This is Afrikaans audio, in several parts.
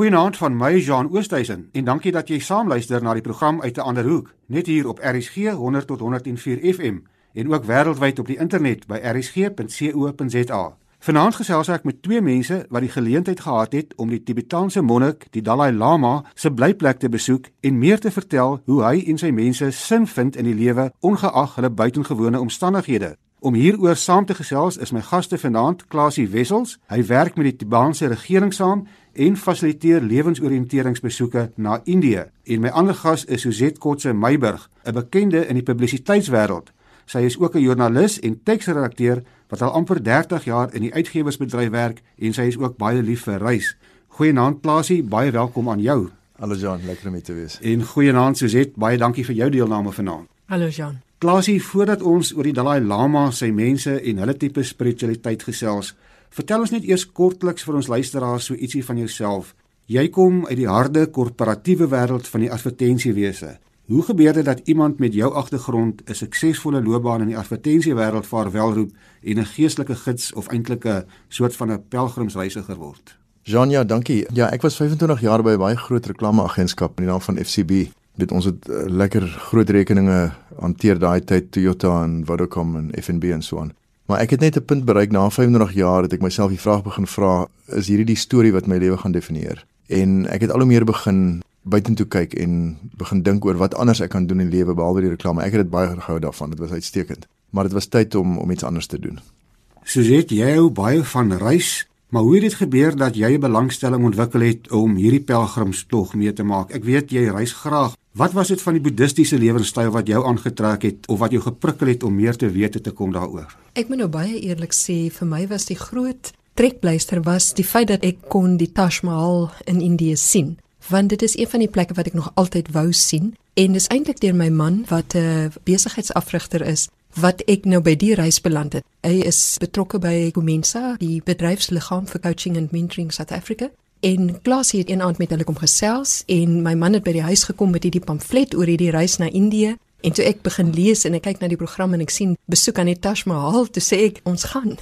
Goeienaand van my Jean Oosthuizen en dankie dat jy saamluister na die program uit 'n ander hoek, net hier op RSG 100 tot 104 FM en ook wêreldwyd op die internet by rsg.co.za. Vanaand gesels ek met twee mense wat die geleentheid gehad het om die Tibetaanse monnik, die Dalai Lama, se blyplek te besoek en meer te vertel hoe hy en sy mense sin vind in die lewe ongeag hulle buitengewone omstandighede. Om hieroor saam te gesels is my gaste vanaand Klasie Wessels. Hy werk met die Tibetaanse regering saam en fasiliteer lewensoriënteringsbesoeke na Indië. En my ander gas is Suzette Kotse Meiburg, 'n bekende in die publisiteitswêreld. Sy is ook 'n joernalis en teksredakteur wat al amper 30 jaar in die uitgewersbedryf werk en sy is ook baie lief vir reis. Goeienaand Klasie, baie welkom aan jou. Hallo Jan, lekker om hier te wees. En goeienaand Suzette, baie dankie vir jou deelname vanaand. Hallo Jan. Klasie, voordat ons oor die Dalai Lama, sy mense en hulle tipe spiritualiteit gesels, vertel ons net eers kortliks vir ons luisteraars so ietsie van jouself. Jy kom uit die harde korporatiewe wêreld van die advertensiewese. Hoe gebeur dit dat iemand met jou agtergrond 'n suksesvolle loopbaan in die advertensiewêreld vaarwelroep en 'n geestelike gids of eintlik 'n soort van 'n pelgrimsreisiger word? Jania, dankie. Ja, ek was 25 jaar by 'n baie groot reklameagentskap in die naam van FCB dit ons het uh, lekker groot rekeninge hanteer daai tyd Toyota en Vodacom en FNB en so aan. Maar ek het net 'n punt bereik na 35 jaar het ek myself die vraag begin vra, is hierdie die storie wat my lewe gaan definieer? En ek het al hoe meer begin buitentoe kyk en begin dink oor wat anders ek kan doen in die lewe behalwe die reklame. Ek het dit baie gehou daarvan. Dit was uitstekend. Maar dit was tyd om om iets anders te doen. Suzette, jy hou baie van reis, maar hoe het dit gebeur dat jy 'n belangstelling ontwikkel het om hierdie pelgrimstog mee te maak? Ek weet jy reis graag. Wat was dit van die boeddhistiese lewenstyl wat jou aangetrek het of wat jou geprikkel het om meer te weet te kom daaroor? Ek moet nou baie eerlik sê, vir my was die groot trekpleister was die feit dat ek kon die Taj Mahal in Indië sien, want dit is een van die plekke wat ek nog altyd wou sien en dis eintlik deur my man wat 'n besigheidsafrigter is wat ek nou by die reis beland het. Hy is betrokke by Comensa, die bedryfsliggaam vir coaching and mentoring South Africa En Klaas het een aand met hulle kom gesels en my man het by die huis gekom met hierdie pamflet oor hierdie reis na Indië en toe ek begin lees en ek kyk na die program en ek sien besoek aan die Taj Mahal toe sê ek ons gaan.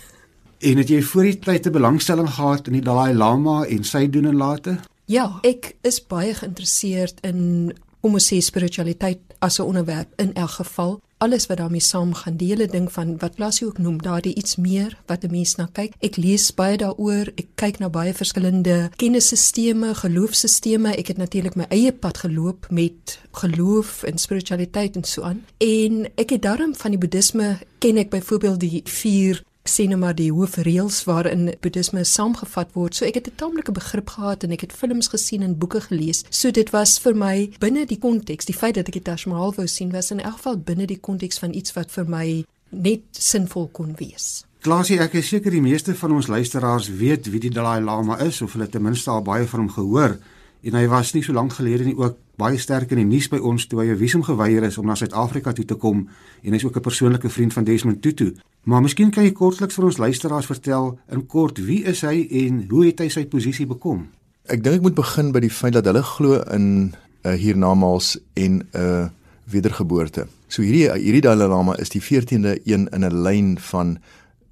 En het jy voor die tyd 'n belangstelling gehad in die Dalai Lama en sy doen en late? Ja, ek is baie geïnteresseerd in kom ons sê spiritualiteit as 'n onderwerp in elk geval alles wat daarmee saamgaan die hele ding van wat Plasie ook noem daardie iets meer wat 'n mens na kyk. Ek lees baie daaroor ek kyk na baie verskillende kennisstelsels geloofsstelsels ek het natuurlik my eie pad geloop met geloof en spiritualiteit en so aan. En ek het daarom van die boeddhisme ken ek byvoorbeeld die vier sê net maar die hoofreëls waarin boeddhisme saamgevat word. So ek het 'n taamlike begrip gehad en ek het films gesien en boeke gelees. So dit was vir my binne die konteks, die feit dat ek die Taj Mahal wou sien was in elk geval binne die konteks van iets wat vir my net sinvol kon wees. Klaasie, ek is seker die meeste van ons luisteraars weet wie die Dalai Lama is of hulle ten minste al baie van hom gehoor en hy was nie so lank gelede nie ook baie sterk in die nuus by ons toe hy 'n visum geweier is om na Suid-Afrika toe te kom en hy's ook 'n persoonlike vriend van Desmond Tutu. Maar miskien kan jy kortliks vir ons luisteraars vertel in kort wie is hy en hoe het hy sy posisie bekom? Ek dink ek moet begin by die feit dat hulle glo in 'n uh, hiernamaals en 'n uh, wedergeboorte. So hierdie hierdie Dalai Lama is die 14de een in 'n lyn van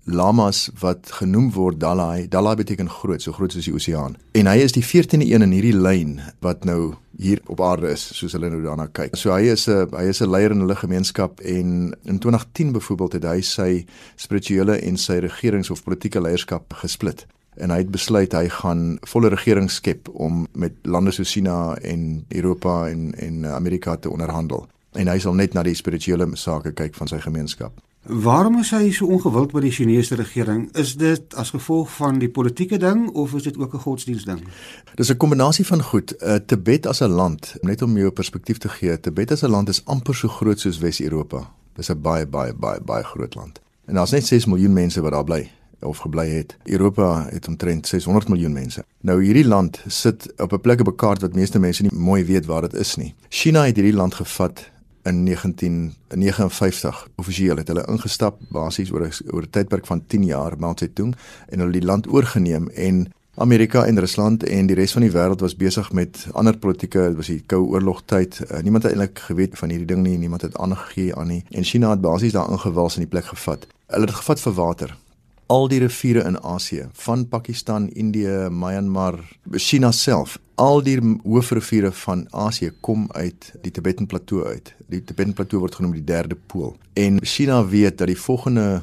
lamas wat genoem word Dalai. Dalai beteken groot, so groot soos die oseaan. En hy is die 14de een in hierdie lyn wat nou hier op aarde is, soos hulle nou daarna kyk. So hy is 'n hy is 'n leier in hulle gemeenskap en in 2010 byvoorbeeld het hy sy spirituele en sy regerings of politieke leierskap gesplit en hy het besluit hy gaan volle regering skep om met lande soos China en Europa en en Amerika te onderhandel. En hy sal net na die spirituele sake kyk van sy gemeenskap. Waarom is hy so ongewild by die Chinese regering? Is dit as gevolg van die politieke ding of is dit ook 'n godsdienstding? Dis 'n kombinasie van goed. Uh, Tibet as 'n land, net om jou perspektief te gee, Tibet as 'n land is amper so groot soos Wes-Europa. Dis 'n baie baie baie baie groot land. En daar's net 6 miljoen mense wat daar bly of gebly het. Europa het omtrent 600 miljoen mense. Nou hierdie land sit op 'n plek op 'n kaart wat meeste mense nie mooi weet waar dit is nie. China het hierdie land gevat in 1959 offisieel het hulle ingestap basies oor 'n oor 'n tydperk van 10 jaar Mao Zedong en hulle die land oorgeneem en Amerika en Rusland en die res van die wêreld was besig met ander politieke dit was die koue oorlog tyd uh, niemand het eintlik geweet van hierdie ding nie niemand het aangegee aan nie en China het basies daar ingewils in die plek gevat. Hulle het gevat vir water al die riviere in Asië, van Pakistan, Indië, Myanmar, China self, al die hoofriviere van Asië kom uit die Tibetan Plateau uit. Die Tibetan Plateau word genoem die derde pool. En China weet dat die volgende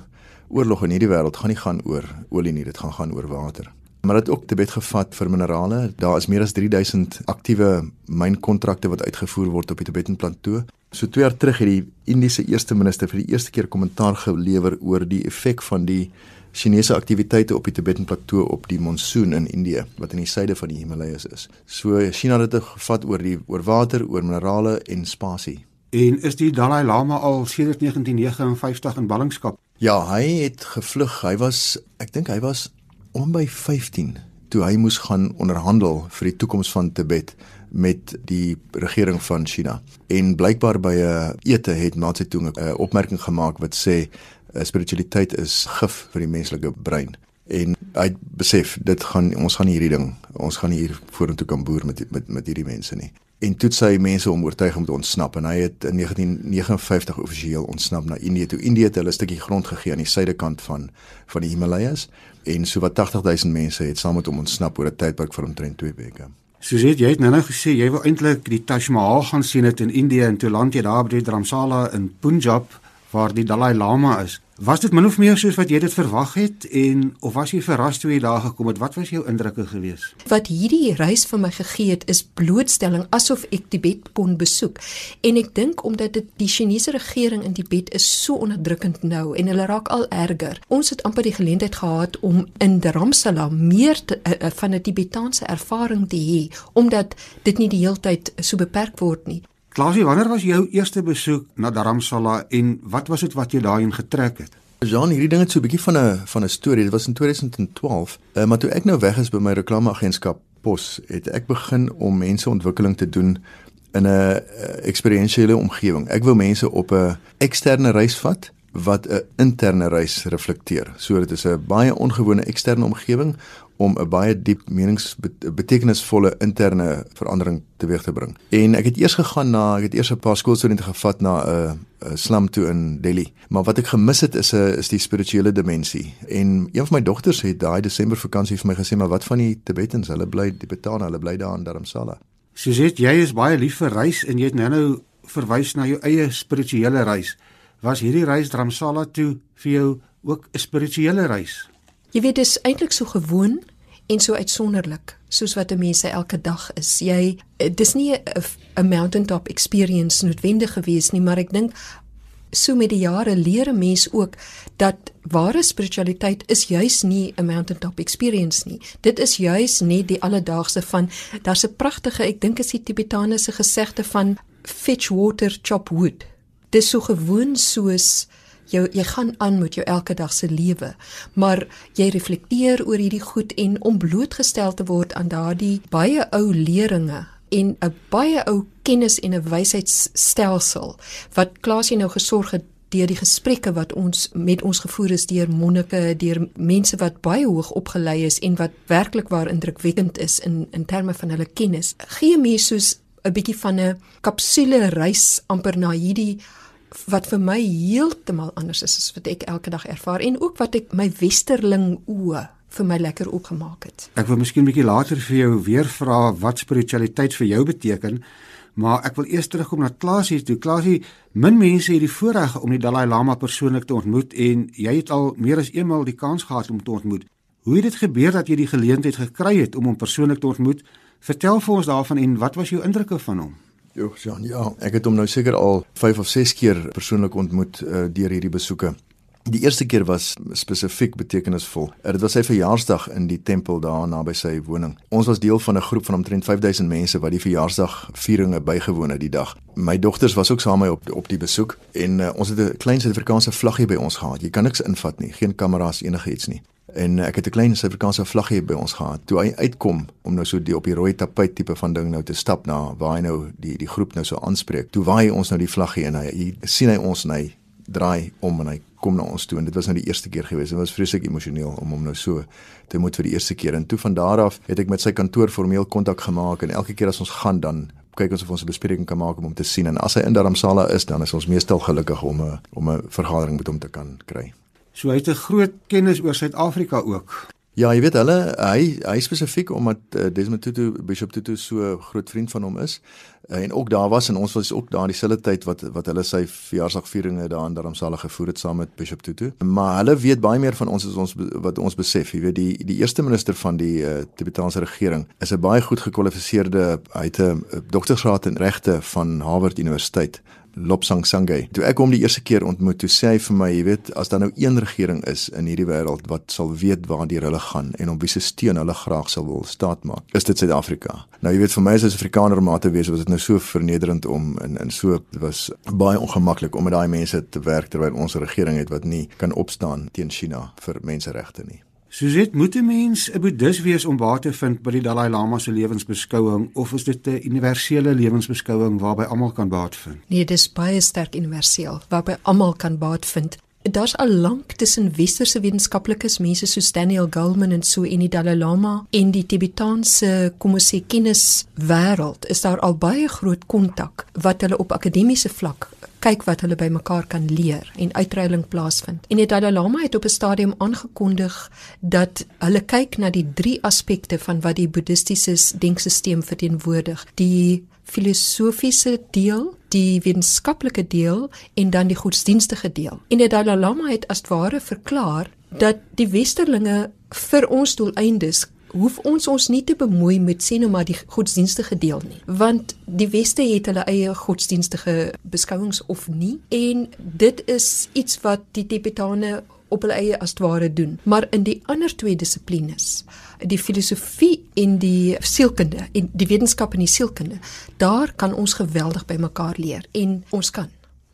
oorlog in hierdie wêreld gaan nie gaan oor olie nie, dit gaan gaan oor water. Maar dit ook Tibet gevat vir minerale. Daar is meer as 3000 aktiewe mynkontrakte wat uitgevoer word op die Tibetan Plateau. So 2 jaar terug het die Indiese eerste minister vir die eerste keer kommentaar gelewer oor die effek van die Chinese aktiwiteite op die Tibetan Plateau op die monsoon in Indië wat in die suide van die Himalajas is. So China het dit gevat oor die oor water, oor minerale en spasie. En is die Dalai Lama al sedert 1959 in ballingskap? Ja, hy het gevlug. Hy was ek dink hy was om by 15 toe hy moes gaan onderhandel vir die toekoms van Tibet met die regering van China. En blykbaar by 'n ete het Mao Zedong 'n opmerking gemaak wat sê Eh, spiritualiteit is gif vir die menslike brein. En hy besef dit gaan ons gaan hierdie ding ons gaan hier vorentoe kan boer met met met hierdie mense nie. En toe sy mense om oortuig om te ontsnap en hy het in 1959 offisieel ontsnap na Indië toe. Indië het hulle 'n stukkie grond gegee aan die suidekant van van die Himalajas en so wat 80000 mense het saam met hom ontsnap oor 'n tydperk van omtrent 2 weke. Suzette, jy het nou nou gesê jy wil eintlik die Taj Mahal gaan sien dit in Indië en toe land jy daar by Dharamsala in Punjab waar die Dalai Lama is. Was dit min of meer soos wat jy dit verwag het en of was jy verras toe jy daar gekom het? Wat was jou indrukke gewees? Wat hierdie reis vir my gegee het is blootstelling asof ek Tibet kon besoek. En ek dink omdat dit die Chinese regering in Tibet is so onderdrukkend nou en hulle raak al erger. Ons het amper die geleentheid gehad om in Dharamsala meer te, uh, van 'n Tibetaanse ervaring te hê omdat dit nie die heeltyd so beperk word nie. Klasie, wanneer was jou eerste besoek na Dharamsala en wat was dit wat jou daarin getrek het? Jean, hierdie ding het so 'n bietjie van 'n van 'n storie. Dit was in 2012. Uh, eh, maar toe ek nou weg is by my reklameagentskap Pos, het ek begin om mense ontwikkeling te doen in 'n uh, eksperiensiële omgewing. Ek wou mense op 'n eksterne reis vat wat 'n interne reis reflekteer. So dit is 'n baie ongewone eksterne omgewing om 'n baie diep meningsbetekenisvolle interne verandering teweeg te bring. En ek het eers gegaan na ek het eers 'n paar skoolstudente gevat na 'n uh, slum toe in Delhi. Maar wat ek gemis het is 'n is die spirituele dimensie. En een van my dogters het daai Desember vakansie vir my gesê, "Maar wat van die Tibetans? Hulle bly die Tibetane, hulle bly daar in Dharamsala." Suzette, jy is baie lief vir reis en jy het nou-nou verwys na jou eie spirituele reis. Was hierdie reis Dharamsala toe vir jou ook 'n spirituele reis? Jy weet dis eintlik so gewoon en so uitsonderlik soos wat 'n mens elke dag is. Jy dis nie 'n mountaintop experience noodwendig gewees nie, maar ek dink so met die jare leer 'n mens ook dat ware spiritualiteit is juis nie 'n mountaintop experience nie. Dit is juis net die alledaagse van daar's 'n pragtige, ek dink is die Tibetanese gesegde van fetch water chop wood. Dis so gewoon soos jou jy gaan aan met jou elke dag se lewe maar jy reflekteer oor hierdie goed en om blootgestel te word aan daardie baie ou leringe en 'n baie ou kennis en 'n wysheidstelsel wat Klaasie nou gesorg het deur die gesprekke wat ons met ons gevoer is deur monnike deur mense wat baie hoog opgelei is en wat werklik waar indrukwekkend is in in terme van hulle kennis gee mense soos 'n bietjie van 'n kapsule reis amper na hierdie wat vir my heeltemal anders is as wat ek elke dag ervaar en ook wat ek my westerling oë vir my lekker opgemaak het. Ek wil miskien 'n bietjie later vir jou weer vra wat spiritualiteit vir jou beteken, maar ek wil eers terugkom na Klasie toe. Klasie, min mense het die voorreg om die Dalai Lama persoonlik te ontmoet en jy het al meer as eenmal die kans gehad om te ontmoet. Hoe het dit gebeur dat jy die geleentheid gekry het om hom persoonlik te ontmoet? Vertel vir ons daarvan en wat was jou indrukke van hom? Jo, Jean, ja, ek het hom nou seker al 5 of 6 keer persoonlik ontmoet uh, deur hierdie besoeke. Die eerste keer was spesifiek betekenisvol. Uh, dit was sy verjaarsdag in die tempel daar naby sy woning. Ons was deel van 'n groep van omtrent 5000 mense wat die verjaarsdagvieringe bygewoon het die dag. My dogters was ook saam met my op op die besoek en uh, ons het 'n klein Suid-Afrikaanse vlaggie by ons gehad. Jy kan niks invat nie, geen kameras enige iets nie en ek het 'n klein Suid-Afrikaanse vlaggie by ons gehad. Toe hy uitkom om nou so die op die rooi tapuit tipe van ding nou te stap na waar hy nou die die groep nou so aanspreek. Toe waai ons nou die vlaggie en hy, hy sien hy ons en hy draai om en hy kom na ons toe en dit was nou die eerste keer gewees. Dit was vreeslik emosioneel om hom nou so te moet vir die eerste keer. En toe van daar af het ek met sy kantoor formeel kontak gemaak en elke keer as ons gaan dan kyk ons of ons 'n bespreking kan maak om hom te sien en as hy in Dharamsala is dan is ons meestal gelukkig om 'n om 'n vergadering met hom te kan kry. So hy het 'n groot kennis oor Suid-Afrika ook. Ja, jy weet hulle hy hy spesifiek omdat uh, Desmond Tutu Bishop Tutu so groot vriend van hom is. Uh, en ook daar was en ons was ook daar dieselfde tyd wat wat hulle sy verjaarsdagvieringe daar in Darmsala gevoer het saam met Bishop Tutu. Maar hulle weet baie meer van ons as ons wat ons besef. Jy weet die die eerste minister van die uh, Tibetaanse regering is 'n baie goed gekwalifiseerde hy het 'n doktorsgraad in regte van Harvard Universiteit. Lobsang Sangay. Toe ek hom die eerste keer ontmoet, toe sê hy vir my, jy weet, as daar nou een regering is in hierdie wêreld wat sal weet waartoe hulle gaan en om wie se steun hulle graag sal wil staatmaak, is dit Suid-Afrika. Nou jy weet vir my as 'n Afrikaner om te wees, was dit nou so vernederend om in in so was baie ongemaklik om met daai mense te werk terwyl ons 'n regering het wat nie kan opstaan teen China vir menseregte nie. Suzet, moet 'n mens 'n boeddhis wees om baat te vind by die Dalai Lama se lewensbeskouing of is dit 'n universele lewensbeskouing waarby almal kan baat vind? Nee, dit is baie sterk universeel waarby almal kan baat vind. Daar's al lank tussen westerse wetenskaplikes, mense soos Daniel Goleman en so en die Dalai Lama en die Tibetaanse kom ons sê kennis wêreld, is daar al baie groot kontak wat hulle op akademiese vlak kyk wat hulle by mekaar kan leer en uitruiling plaasvind. En die Dalai Lama het op 'n stadium aangekondig dat hulle kyk na die drie aspekte van wat die boeddhistiese denkstelsel verteenwoordig: die filosofiese deel, die wetenskaplike deel en dan die godsdienstige deel. En die Dalai Lama het as ware verklaar dat die westerlinge vir ons doeleindes hoef ons ons nie te bemoei met sê nou maar die godsdienstige deel nie want die weste het hulle eie godsdienstige beskouings of nie en dit is iets wat die tibetane op hulle eie as ware doen maar in die ander twee dissiplines die filosofie en die sielkunde en die wetenskap en die sielkunde daar kan ons geweldig by mekaar leer en ons kan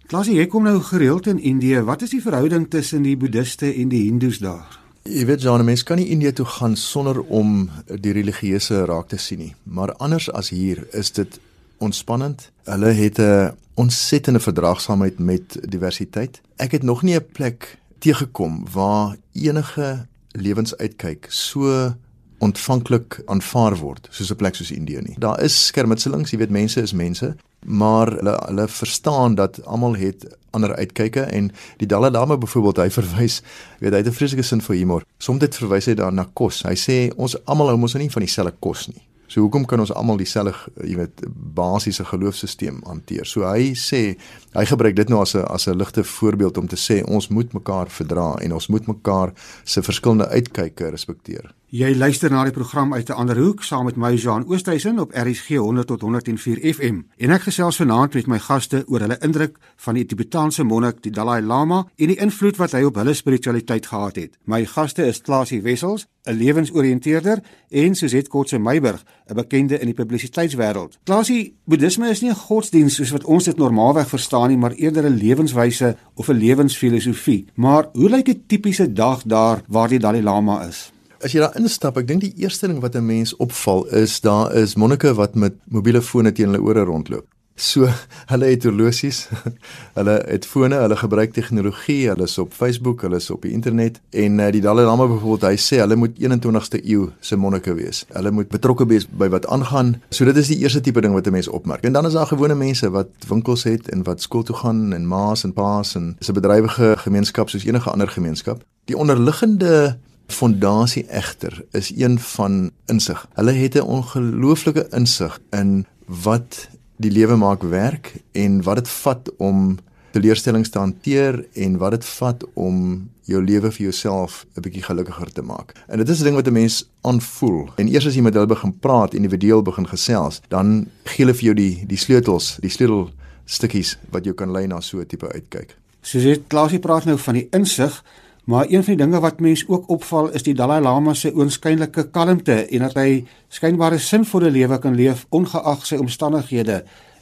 Klasie jy kom nou gereeld in Indië wat is die verhouding tussen die boeddiste en die hindoes daar Jy weet Jean, mens kan nie Indië toe gaan sonder om die religieuse raak te sien nie. Maar anders as hier is dit ontspannend. Hulle het 'n ontsettende verdraagsaamheid met diversiteit. Ek het nog nie 'n plek teëgekom waar enige lewensuitkyk so ontvanklik aanvaar word soos 'n plek soos Indië nie. Daar is skermutselings, jy weet mense is mense, maar hulle hulle verstaan dat almal het ander uitkyke en die Dalai Lama byvoorbeeld hy verwys weet hy het 'n vreeslike sin vir humor. Soms dit verwys hy dan na kos. Hy sê ons almal hou mos nie van dieselfde kos nie. So hoekom kan ons almal dieselfde, jy weet, basiese geloofsisteem hanteer? So hy sê hy gebruik dit nou as 'n as 'n ligte voorbeeld om te sê ons moet mekaar verdra en ons moet mekaar se verskillende uitkyke respekteer. Jy luister na die program uit 'n ander hoek saam met my Jean Oosthuizen op RSG 100 tot 104 FM. En ek gesels vanaand met my gaste oor hulle indruk van die Tibetaanse monnik, die Dalai Lama en die invloed wat hy op hulle spiritualiteit gehad het. My gaste is Klasie Wessels, 'n lewensoriënteerder, en Suzet Kotse Meiburg, 'n bekende in die publisiteitswêreld. Klasie, Boeddhisme is nie 'n godsdiens soos wat ons dit normaalweg verstaan nie, maar eerder 'n lewenswyse of 'n lewensfilosofie. Maar hoe lyk 'n tipiese dag daar waar die Dalai Lama is? As jy daar instap, ek dink die eerste ding wat 'n mens opval is daar is monnike wat met mobiele fone teen hulle ore rondloop. So, hulle het horlosies. hulle het fone, hulle gebruik tegnologie, hulle is op Facebook, hulle is op die internet en uh, die Dalai Lama byvoorbeeld, hy sê hulle moet 21ste eeu se monnike wees. Hulle moet betrokke wees by wat aangaan. So dit is die eerste tipe ding wat 'n mens opmerk. En dan is daar gewone mense wat winkels het en wat skool toe gaan en ma's en pa's en 'n bedrywige gemeenskap soos enige ander gemeenskap. Die onderliggende fondasie egter is een van insig. Hulle het 'n ongelooflike insig in wat die lewe maak werk en wat dit vat om teleurstellings te hanteer en wat dit vat om jou lewe vir jouself 'n bietjie gelukkiger te maak. En dit is 'n ding wat 'n mens aanvoel. En eers as jy met hulle begin praat, individueel begin gesels, dan gee hulle vir jou die die sleutels, die sleutel stukkies wat jou kan lei na so 'n tipe uitkyk. Soos jy Klasie praat nou van die insig Maar een van die dinge wat mense ook opval is die Dalai Lama se oënskynlike kalmte en dat hy skynbare sinvolle lewe kan leef ongeag sy omstandighede.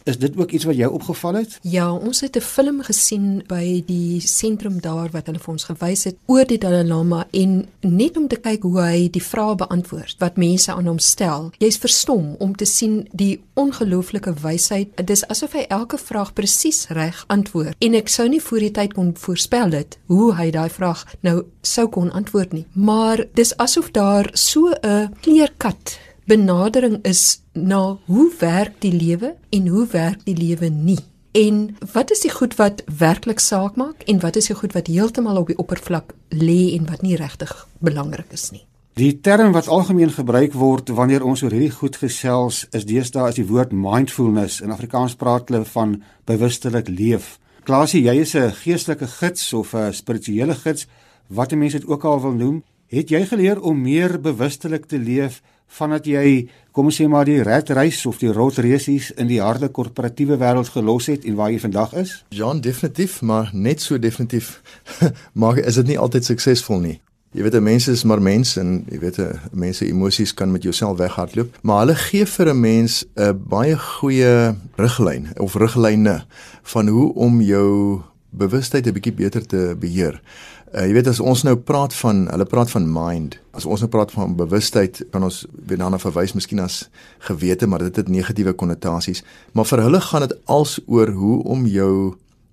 Is dit ook iets wat jou opgeval het? Ja, ons het 'n film gesien by die sentrum daar wat hulle vir ons gewys het oor die Dalai Lama en net om te kyk hoe hy die vrae beantwoord wat mense aan hom stel. Jy's verstom om te sien die ongelooflike wysheid. Dit is asof hy elke vraag presies reg antwoord. En ek sou nie voor die tyd kon voorspel dit hoe hy daai vraag nou sou kon antwoord nie. Maar dis asof daar so 'n kleerkat benadering is na hoe werk die lewe en hoe werk die lewe nie. En wat is die goed wat werklik saak maak en wat is die goed wat heeltemal op die oppervlak lê en wat nie regtig belangrik is nie? Die term wat algemeen gebruik word wanneer ons oor hierdie goed gesels, is deesdae as die woord mindfulness. In Afrikaans praat hulle van bewustelik leef. Klasie, jy is 'n geestelike gids of 'n spirituele gids, wat 'n mens dit ook al wil noem. Het jy geleer om meer bewustelik te leef vandat jy kom ons sê maar die red race of die rot resies in die harde korporatiewe wêreld gelos het en waar jy vandag is? Ja, definitief, maar net so definitief maar is dit nie altyd suksesvol nie. Jy weet, mense is maar mense en jy weet, mense emosies kan met jouself weghardloop, maar hulle gee vir 'n mens 'n baie goeie riglyn of riglyne van hoe om jou bewustheid 'n bietjie beter te beheer. Uh, jy weet as ons nou praat van hulle praat van mind. As ons nou praat van bewustheid, kan ons weer daarna verwys miskien as gewete, maar dit het negatiewe konnotasies. Maar vir hulle gaan dit als oor hoe om jou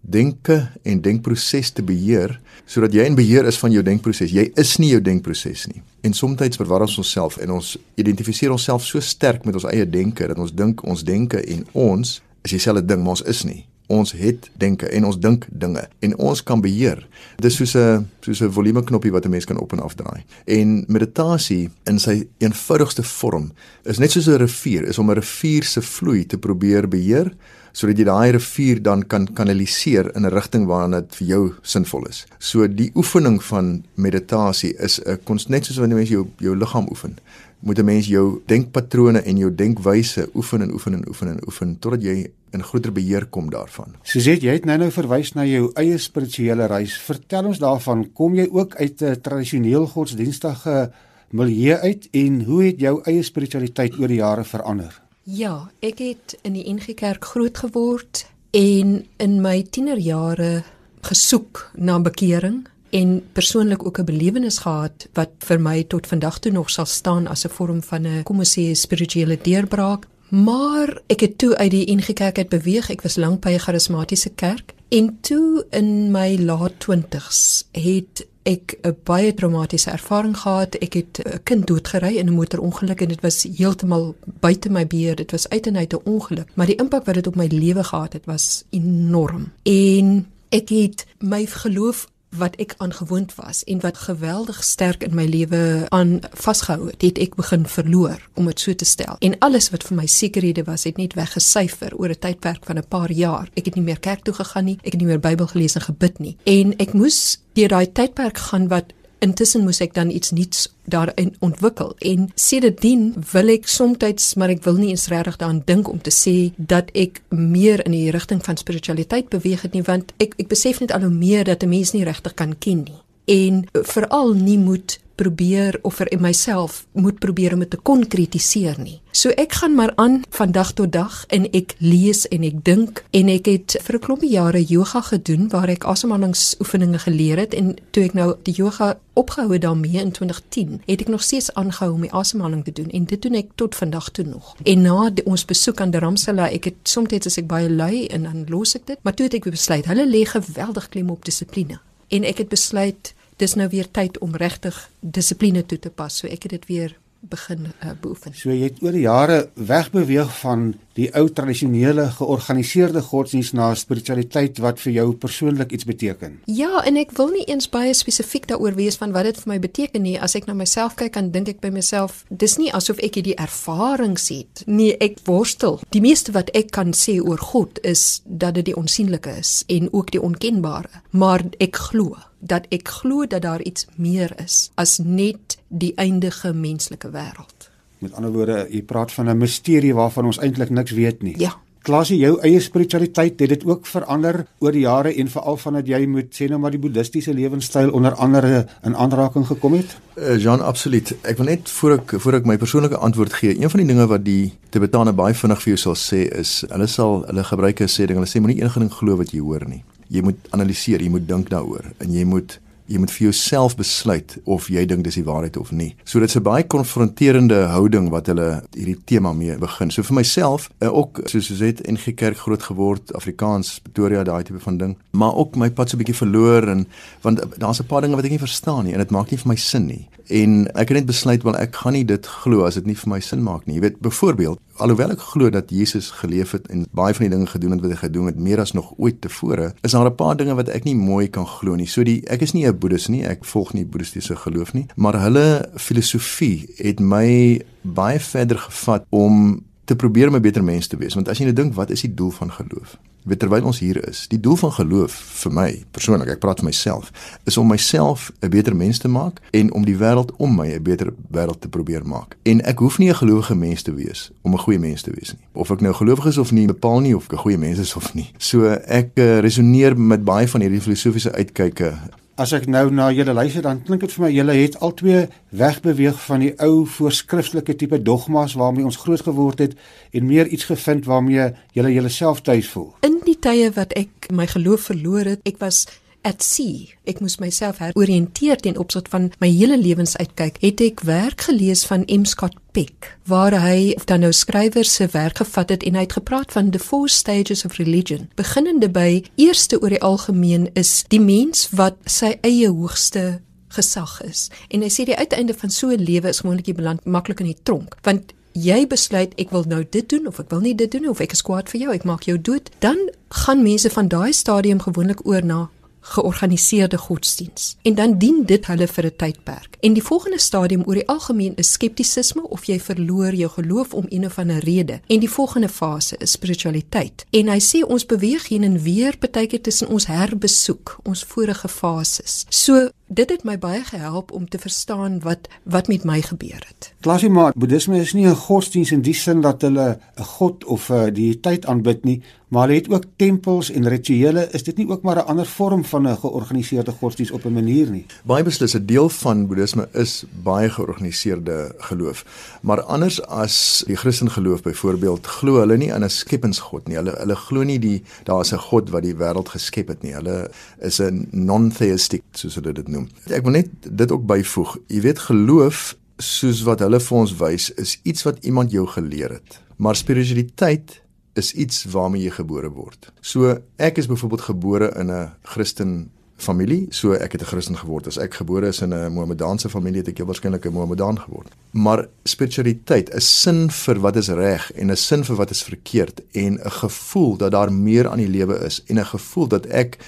denke en denkproses te beheer sodat jy in beheer is van jou denkproses. Jy is nie jou denkproses nie. En soms verwar ons onsself en ons identifiseer onsself so sterk met ons eie denke dat ons dink ons denke en ons is dieselfde ding, maar ons is nie ons het denke en ons dink dinge en ons kan beheer. Dit is soos 'n soos 'n volume knoppie wat 'n mens kan op en af draai. En meditasie in sy eenvoudigste vorm is net soos 'n rivier, is om 'n rivier se vloei te probeer beheer sodat jy daai rivier dan kan kanaliseer in 'n rigting waarna dit vir jou sinvol is. So die oefening van meditasie is 'n net soos wanneer jy jou jou liggaam oefen moet 'n mens jou denkpatrone en jou denkwyse oefen en oefen en oefen en oefen totdat jy in groter beheer kom daarvan. Suzet, jy het nou-nou verwys na jou eie spirituele reis. Vertel ons daarvan, kom jy ook uit 'n tradisioneel godsdienstige milieu uit en hoe het jou eie spiritualiteit oor die jare verander? Ja, ek het in die NG Kerk groot geword en in my tienerjare gesoek na bekering en persoonlik ook 'n belewenis gehad wat vir my tot vandag toe nog sal staan as 'n vorm van 'n kom ons sê spirituele deurbraak. Maar ek het toe uit die NG Kerk uit beweeg. Ek was lank by 'n charismatiese kerk en toe in my laat 20's het ek 'n baie traumatiese ervaring gehad. Ek het 'n kind doodgery in 'n motorongeluk en dit was heeltemal buite my beheer. Dit was uit en uit 'n ongeluk, maar die impak wat dit op my lewe gehad het was enorm. En ek het my geloof wat ek aangewoond was en wat geweldig sterk in my lewe aan vasgehou het, het ek begin verloor om dit so te stel. En alles wat vir my sekerhede was, het net weggesyfer oor 'n tydperk van 'n paar jaar. Ek het nie meer kerk toe gegaan nie, ek het nie meer Bybel gelees en gebid nie. En ek moes deur daai tydperk gaan wat intussen moes ek dan iets nuuts daarin ontwikkel. En sedertdien wil ek soms maar ek wil nie eens regtig daaraan dink om te sê dat ek meer in die rigting van spiritualiteit beweeg het nie want ek ek besef net al hoe meer dat 'n mens nie regtig kan ken nie. En veral nie moet probeer of vir myself moet probeer om dit te konkretiseer nie. So ek gaan maar aan van dag tot dag en ek lees en ek dink en ek het vir 'n klompie jare yoga gedoen waar ek asemhalingsoefeninge geleer het en toe ek nou die yoga opgehou daarmee in 2010, het ek nog steeds aangehou om die asemhaling te doen en dit doen ek tot vandag toe nog. En na die, ons besoek aan Dharamsala, ek het soms as ek baie lui en dan los ek dit, maar toe het ek besluit, hulle lê geweldig klem op dissipline. En ek het besluit dis nou weer tyd om regtig dissipline toe te pas. So ek het dit weer begin uh, beoefen. So jy het oor die jare wegbeweeg van die ou tradisionele georganiseerde godsdienst na spiritualiteit wat vir jou persoonlik iets beteken. Ja, en ek wil nie eens baie spesifiek daaroor wees van wat dit vir my beteken nie. As ek na myself kyk, dan dink ek by myself, dis nie asof ek hierdie ervarings het nie. Ek worstel. Die meeste wat ek kan sê oor God is dat dit die onsigbare is en ook die onkenbare. Maar ek glo dat ek glo dat daar iets meer is as net die eindige menslike wêreld. Met ander woorde, jy praat van 'n misterie waarvan ons eintlik niks weet nie. Ja. Klasie, jou eie spiritualiteit het dit ook verander oor die jare en veral vandat jy moet sê nou maar die boeddhistiese lewenstyl onder andere in aanraking gekom het? Uh, Jean, absoluut. Ek wil net voor ek voor ek my persoonlike antwoord gee, een van die dinge wat die Tibetane baie vinnig vir jou sal sê is, hulle sal hulle gebruik 'n sê ding, hulle sê moenie enige ding glo wat jy hoor nie jy moet analiseer, jy moet dink daaroor en jy moet jy moet vir jouself besluit of jy dink dis die waarheid of nie. So dit's 'n baie konfronterende houding wat hulle hierdie tema mee begin. So vir myself, uh, ook soos jy het in gekerk groot geword, Afrikaans, Pretoria, daai tipe van ding, maar ook my pad so 'n bietjie verloor en want daar's 'n paar dinge wat ek nie verstaan nie en dit maak nie vir my sin nie. En ek het net besluit wel ek gaan nie dit glo as dit nie vir my sin maak nie. Jy weet, byvoorbeeld, alhoewel ek glo dat Jesus geleef het en baie van die dinge gedoen het wat hy gedoen het meer as nog ooit tevore, is daar 'n paar dinge wat ek nie mooi kan glo nie. So die ek is nie 'n boeddhis nie, ek volg nie boeddhistiese geloof nie, maar hulle filosofie het my baie verder gevat om te probeer om 'n beter mens te wees. Want as jy nou dink, wat is die doel van geloof? Weet terwyl ons hier is, die doel van geloof vir my persoonlik, ek praat vir myself, is om myself 'n beter mens te maak en om die wêreld om my 'n beter wêreld te probeer maak. En ek hoef nie 'n gelowige mens te wees om 'n goeie mens te wees nie. Of ek nou gelowig is of nie, bepaal nie of ek 'n goeie mens is of nie. So ek uh, resoneer met baie van hierdie filosofiese uitkyke As ek nou na julle luister dan klink dit vir my julle het al twee wegbeweeg van die ou voorskriftelike tipe dogmas waarmee ons groot geword het en meer iets gevind waarmee julle julleself tuis voel. In die tye wat ek my geloof verloor het, ek was at sea. Ek moes myself heroriënteer ten opsigte van my hele lewensuitkyk. Het ek werk gelees van M Scott Peck waar hy of dan nou skrywers se werk gevat het en hy het gepraat van the four stages of religion. Beginnende by eerste oor die algemeen is die mens wat sy eie hoogste gesag is. En hy sê die uiteinde van so 'n lewe is gewoonlik jy beland maklik in die tronk, want jy besluit ek wil nou dit doen of ek wil nie dit doen of ek is kwaad vir jou, ek maak jou dood, dan gaan mense van daai stadium gewoonlik oor na georganiseerde godsdiens. En dan dien dit hulle vir 'n tydperk. En die volgende stadium oor die algemeen is skeptisisme of jy verloor jou geloof om een of ander rede. En die volgende fase is spiritualiteit. En hy sê ons beweeg heen en weer partykeer tussen ons herbesoek ons vorige fases. So dit het my baie gehelp om te verstaan wat wat met my gebeur het. Klasie maar boeddhisme is nie 'n godsdiens in die sin dat hulle 'n god of 'n deiteit aanbid nie, maar hulle het ook tempels en rituele. Is dit nie ook maar 'n ander vorm van 'n georganiseerde godsdiens op 'n manier nie? Baie beslis 'n deel van boeddhisme is baie georganiseerde geloof. Maar anders as die Christen geloof byvoorbeeld, glo hulle nie in 'n skeppingsgod nie. Hulle hulle glo nie die daar's 'n god wat die wêreld geskep het nie. Hulle is 'n non-theistic soos hulle dit noem. Ek wil net dit ook byvoeg. Jy weet geloof soos wat hulle vir ons wys is iets wat iemand jou geleer het. Maar spiritualiteit is iets waarmee jy gebore word. So ek is byvoorbeeld gebore in 'n Christen familie, so ek het 'n Christen geword. As ek gebore is in 'n Mohammedaanse familie, het ek heel waarskynlik 'n Mohammedaan geword. Maar spiritualiteit, 'n sin vir wat is reg en 'n sin vir wat is verkeerd en 'n gevoel dat daar meer aan die lewe is en 'n gevoel dat ek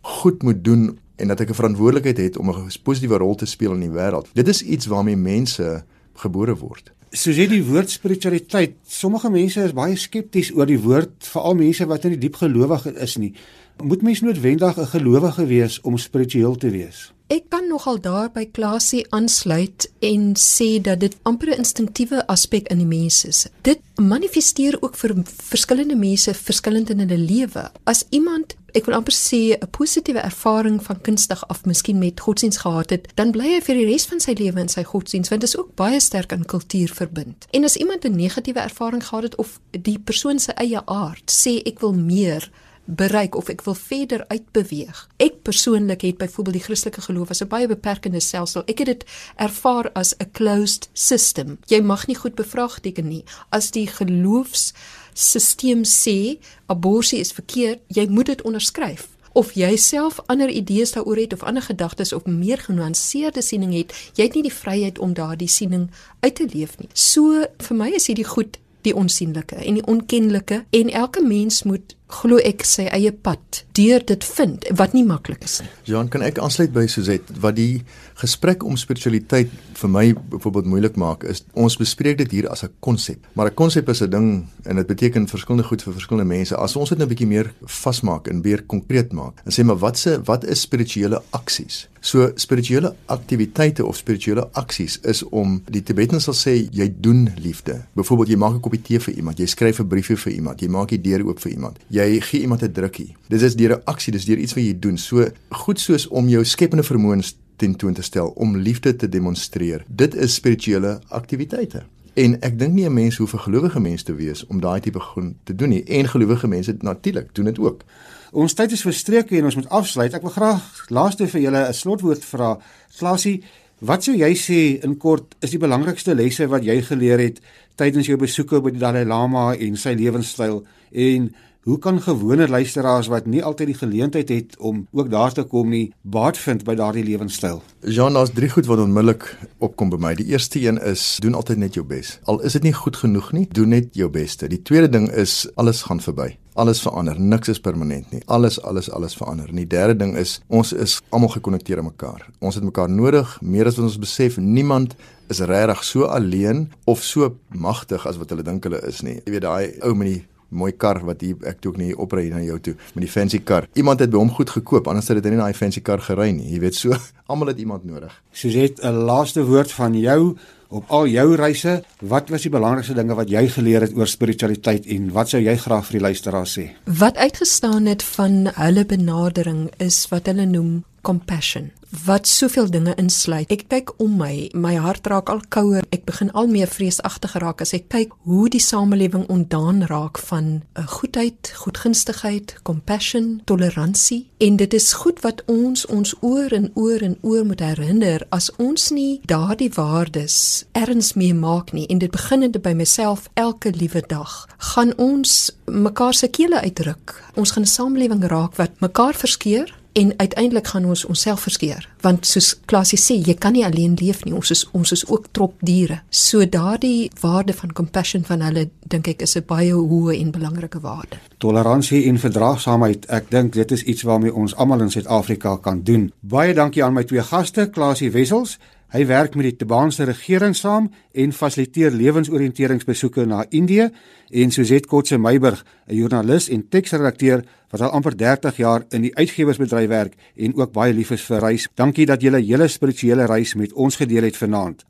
goed moet doen en dat ek 'n verantwoordelikheid het om 'n positiewe rol te speel in die wêreld. Dit is iets waarmee mense gebore word. Soos jy die woord spiritualiteit, sommige mense is baie skepties oor die woord, veral mense wat nie diep gelowig is nie. Moet mens noodwendig 'n gelowige wees om spiritueel te wees? Ek kan nogal daar by Klasie aansluit en sê dat dit amper 'n instinktiewe aspek in die mens is. Dit manifesteer ook vir verskillende mense verskillend in hulle lewe. As iemand ek wil amper sê 'n positiewe ervaring van kunstig af miskien met godsdiens gehad het, dan bly hy vir die res van sy lewe in sy godsdiens want dit is ook baie sterk aan kultuur verbind. En as iemand 'n negatiewe ervaring gehad het of die persoon se eie aard sê ek wil meer bereik of ek wil verder uitbeweeg. Ek persoonlik het byvoorbeeld die Christelike geloof as 'n baie beperkende stelsel. Ek het dit ervaar as 'n closed system. Jy mag nie goed bevraagteken nie. As die geloofs stelsel sê abortus is verkeerd, jy moet dit onderskryf of jy self ander idees daaroor het of ander gedagtes of meer genuanceerde siening het, jy het nie die vryheid om daardie siening uit te leef nie. So vir my is hierdie goed die onsigbare en die onkenlike en elke mens moet glo ek sy eie pad deur dit vind wat nie maklik is nie. Jean, kan ek aansluit by Suzet wat die gesprek om spiritualiteit vir my byvoorbeeld moeilik maak is ons bespreek dit hier as 'n konsep. Maar 'n konsep is 'n ding en dit beteken verskillende goed vir verskillende mense. As ons dit nou 'n bietjie meer vasmaak en weer konkreet maak en sê maar wat se wat is spirituele aksies? So spirituele aktiwiteite of spirituele aksies is om die Tibetans sal sê jy doen liefde. Byvoorbeeld jy maak 'n koppie tee vir iemand, jy skryf 'n briefie vir iemand, jy maak die deur oop vir iemand. Jy gee iemand 'n drukkie. Dit is deur 'n aksie, dis deur iets wat jy doen. So goed soos om jou skepende vermoëns tentoon te stel, om liefde te demonstreer. Dit is spirituele aktiwiteite. En ek dink nie 'n mens hoef 'n gelowige mens te wees om daai tipe groen te doen nie. En gelowige mense natuurlik doen dit ook. Ons tyd is verstreek en ons moet afsluit. Ek wil graag laaste vir julle 'n slotwoord vra. Klasie, wat sou jy sê in kort is die belangrikste lesse wat jy geleer het tydens jou besoeke by die Dalai Lama en sy lewenstyl en Hoe kan gewone luisteraars wat nie altyd die geleentheid het om ook daar te kom nie, baat vind by daardie lewenstyl? Jean, daar's drie goed wat onmiddellik opkom by my. Die eerste een is doen altyd net jou bes. Al is dit nie goed genoeg nie, doen net jou beste. Die tweede ding is alles gaan verby. Alles verander. Niks is permanent nie. Alles alles alles verander. En die derde ding is ons is almal gekonnekteer aan mekaar. Ons het mekaar nodig meer as wat ons besef. Niemand is regtig so alleen of so magtig as wat hulle dink hulle is nie. Jy weet daai ou met die mooi kar wat hier ek toe ook nie opry na jou toe met die fancy kar. Iemand het by hom goed gekoop, anders het hy nie daai fancy kar gery nie. Jy weet so, almal het iemand nodig. Suzette, 'n laaste woord van jou op al jou reise. Wat was die belangrikste dinge wat jy geleer het oor spiritualiteit en wat sou jy graag vir die luisteraars sê? Wat uitgestaan het van hulle benadering is wat hulle noem compassion wat soveel dinge insluit. Ek kyk om my, my hart raak al kouer. Ek begin al meer vreesagtig raak as ek kyk hoe die samelewing ontdaan raak van 'n uh, goedheid, goedgunstigheid, compassion, toleransie. En dit is goed wat ons ons oor en oor en oor moet herinner as ons nie daardie waardes erns mee maak nie en dit beginnende by myself elke liewe dag, gaan ons mekaar se kele uitdruk. Ons gaan 'n samelewing raak wat mekaar verskeur en uiteindelik gaan ons onsself verskeer want soos Klasie sê jy kan nie alleen leef nie. Ons is ons is ook trop diere so daardie waarde van compassion van hulle dink ek is 'n baie hoë en belangrike waarde. Toleransie en verdraagsaamheid. Ek dink dit is iets waarmee ons almal in Suid-Afrika kan doen. Baie dankie aan my twee gaste Klasie Wessels Hy werk met die Tebaanse regering saam en fasiliteer lewensoriënteringsbesoeke na Indië en Suzette Kotse Meiburg, 'n joernalis en teksredakteur wat al amper 30 jaar in die uitgewersbedryf werk en ook baie lief is vir reis. Dankie dat jy julle hele spirituele reis met ons gedeel het vanaand.